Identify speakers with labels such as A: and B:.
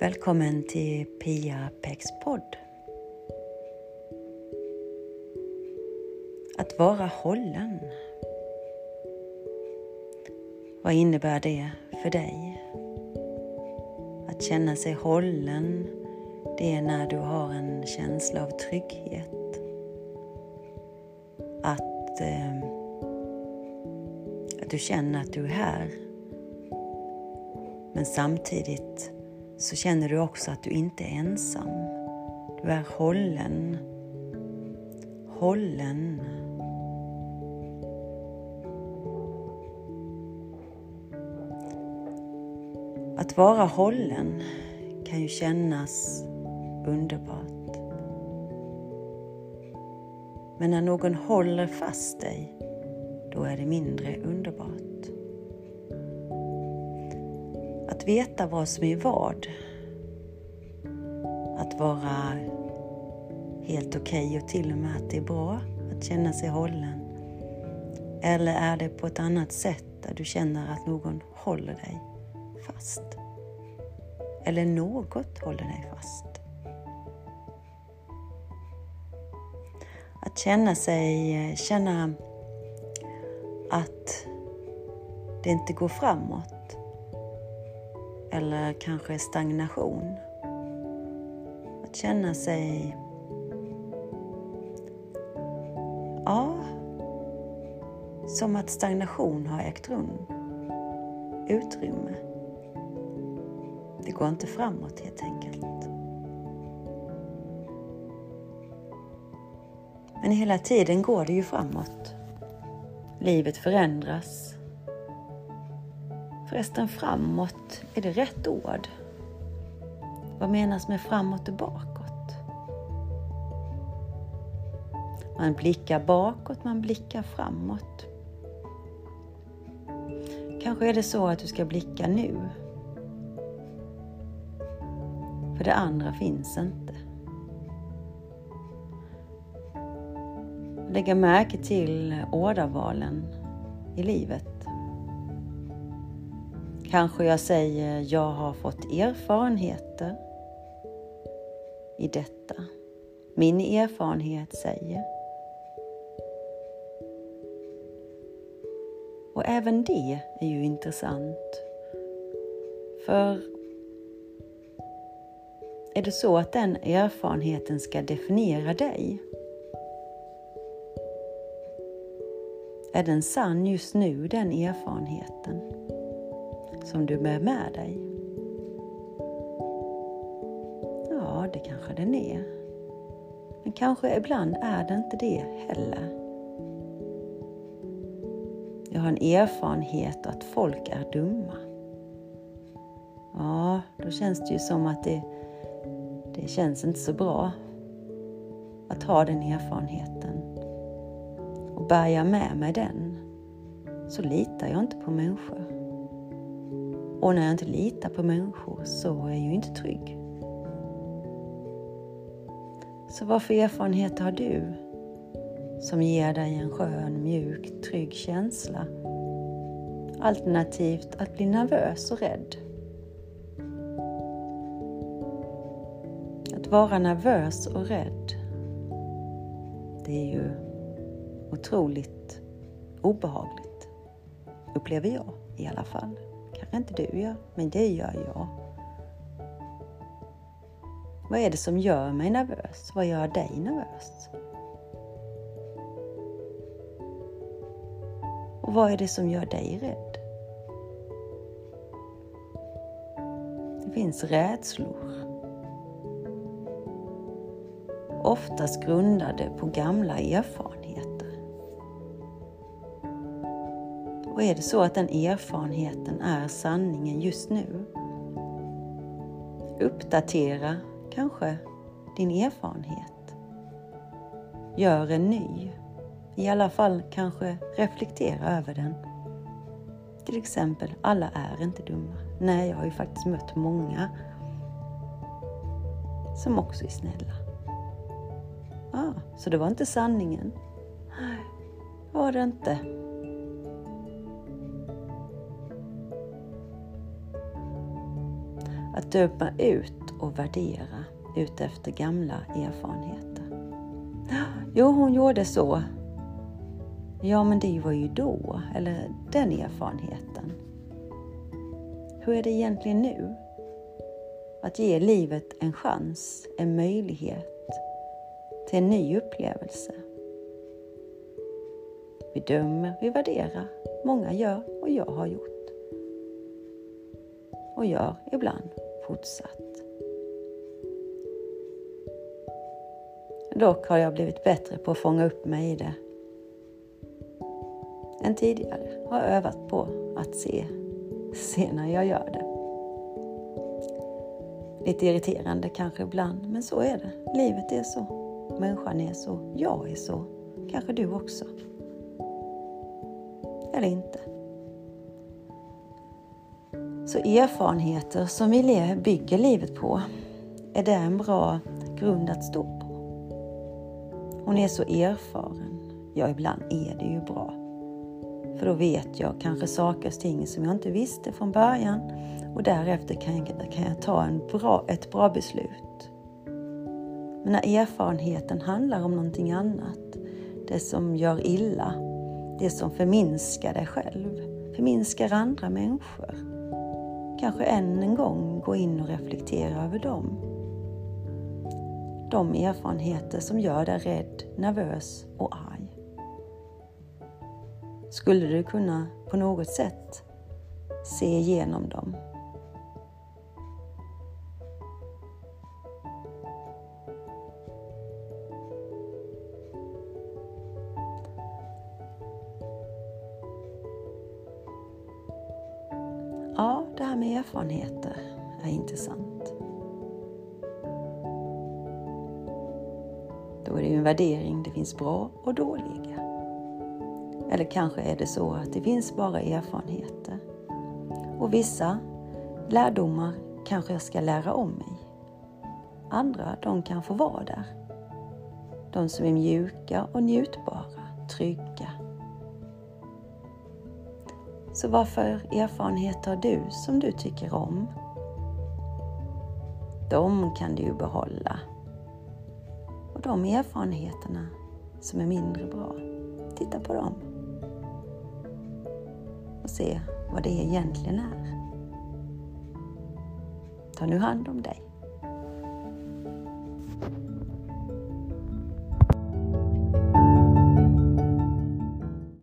A: Välkommen till Pia Peks podd. Att vara hållen. Vad innebär det för dig? Att känna sig hållen, det är när du har en känsla av trygghet. Att, eh, att du känner att du är här. Men samtidigt så känner du också att du inte är ensam. Du är hållen. Hållen. Att vara hållen kan ju kännas underbart. Men när någon håller fast dig, då är det mindre underbart. Att veta vad som är vad. Att vara helt okej okay och till och med att det är bra att känna sig hållen. Eller är det på ett annat sätt där du känner att någon håller dig fast? Eller något håller dig fast? Att känna sig, känna att det inte går framåt eller kanske stagnation. Att känna sig Ja, som att stagnation har ägt rum. Utrymme. Det går inte framåt helt enkelt. Men hela tiden går det ju framåt. Livet förändras. Förresten, framåt, är det rätt ord? Vad menas med framåt och bakåt? Man blickar bakåt, man blickar framåt. Kanske är det så att du ska blicka nu. För det andra finns inte. Lägga märke till ordavalen i livet. Kanske jag säger jag har fått erfarenheter i detta. Min erfarenhet säger. Och även det är ju intressant. För är det så att den erfarenheten ska definiera dig? Är den sann just nu, den erfarenheten? Som du bär med dig? Ja, det kanske den är. Men kanske ibland är det inte det heller. Jag har en erfarenhet att folk är dumma. Ja, då känns det ju som att det, det känns inte så bra att ha den erfarenheten. Och bär jag med mig den så litar jag inte på människor. Och när jag inte litar på människor så är jag ju inte trygg. Så vad för erfarenheter har du som ger dig en skön, mjuk, trygg känsla? Alternativt att bli nervös och rädd. Att vara nervös och rädd, det är ju otroligt obehagligt, upplever jag i alla fall kanske inte du gör, men det gör jag. Vad är det som gör mig nervös? Vad gör dig nervös? Och vad är det som gör dig rädd? Det finns rädslor. Oftast grundade på gamla erfarenheter. Och är det så att den erfarenheten är sanningen just nu? Uppdatera kanske din erfarenhet. Gör en ny. I alla fall kanske reflektera över den. Till exempel, alla är inte dumma. Nej, jag har ju faktiskt mött många som också är snälla. Ah, så det var inte sanningen? Nej, var det inte. Döma ut och värdera utefter gamla erfarenheter. Jo, hon gjorde så. Ja, men det var ju då, eller den erfarenheten. Hur är det egentligen nu? Att ge livet en chans, en möjlighet till en ny upplevelse. Vi dömer, vi värderar. Många gör och jag har gjort. Och gör ibland fortsatt. Dock har jag blivit bättre på att fånga upp mig i det än tidigare. Har övat på att se, se när jag gör det. Lite irriterande kanske ibland, men så är det. Livet är så. Människan är så. Jag är så. Kanske du också. Eller inte. Så erfarenheter som vi bygger livet på, är det en bra grund att stå på? Hon är så erfaren. Ja, ibland är det ju bra. För då vet jag kanske saker och ting som jag inte visste från början och därefter kan jag, kan jag ta en bra, ett bra beslut. Men när erfarenheten handlar om någonting annat, det som gör illa, det som förminskar dig själv, förminskar andra människor, kanske än en gång gå in och reflektera över dem. De erfarenheter som gör dig rädd, nervös och arg. Skulle du kunna på något sätt se igenom dem med erfarenheter är intressant. Då är det ju en värdering, det finns bra och dåliga. Eller kanske är det så att det finns bara erfarenheter. Och vissa lärdomar kanske jag ska lära om mig. Andra, de kan få vara där. De som är mjuka och njutbara, trygga, så vad för erfarenheter har du som du tycker om? De kan du ju behålla. Och de erfarenheterna som är mindre bra, titta på dem. Och se vad det egentligen är. Ta nu hand om dig.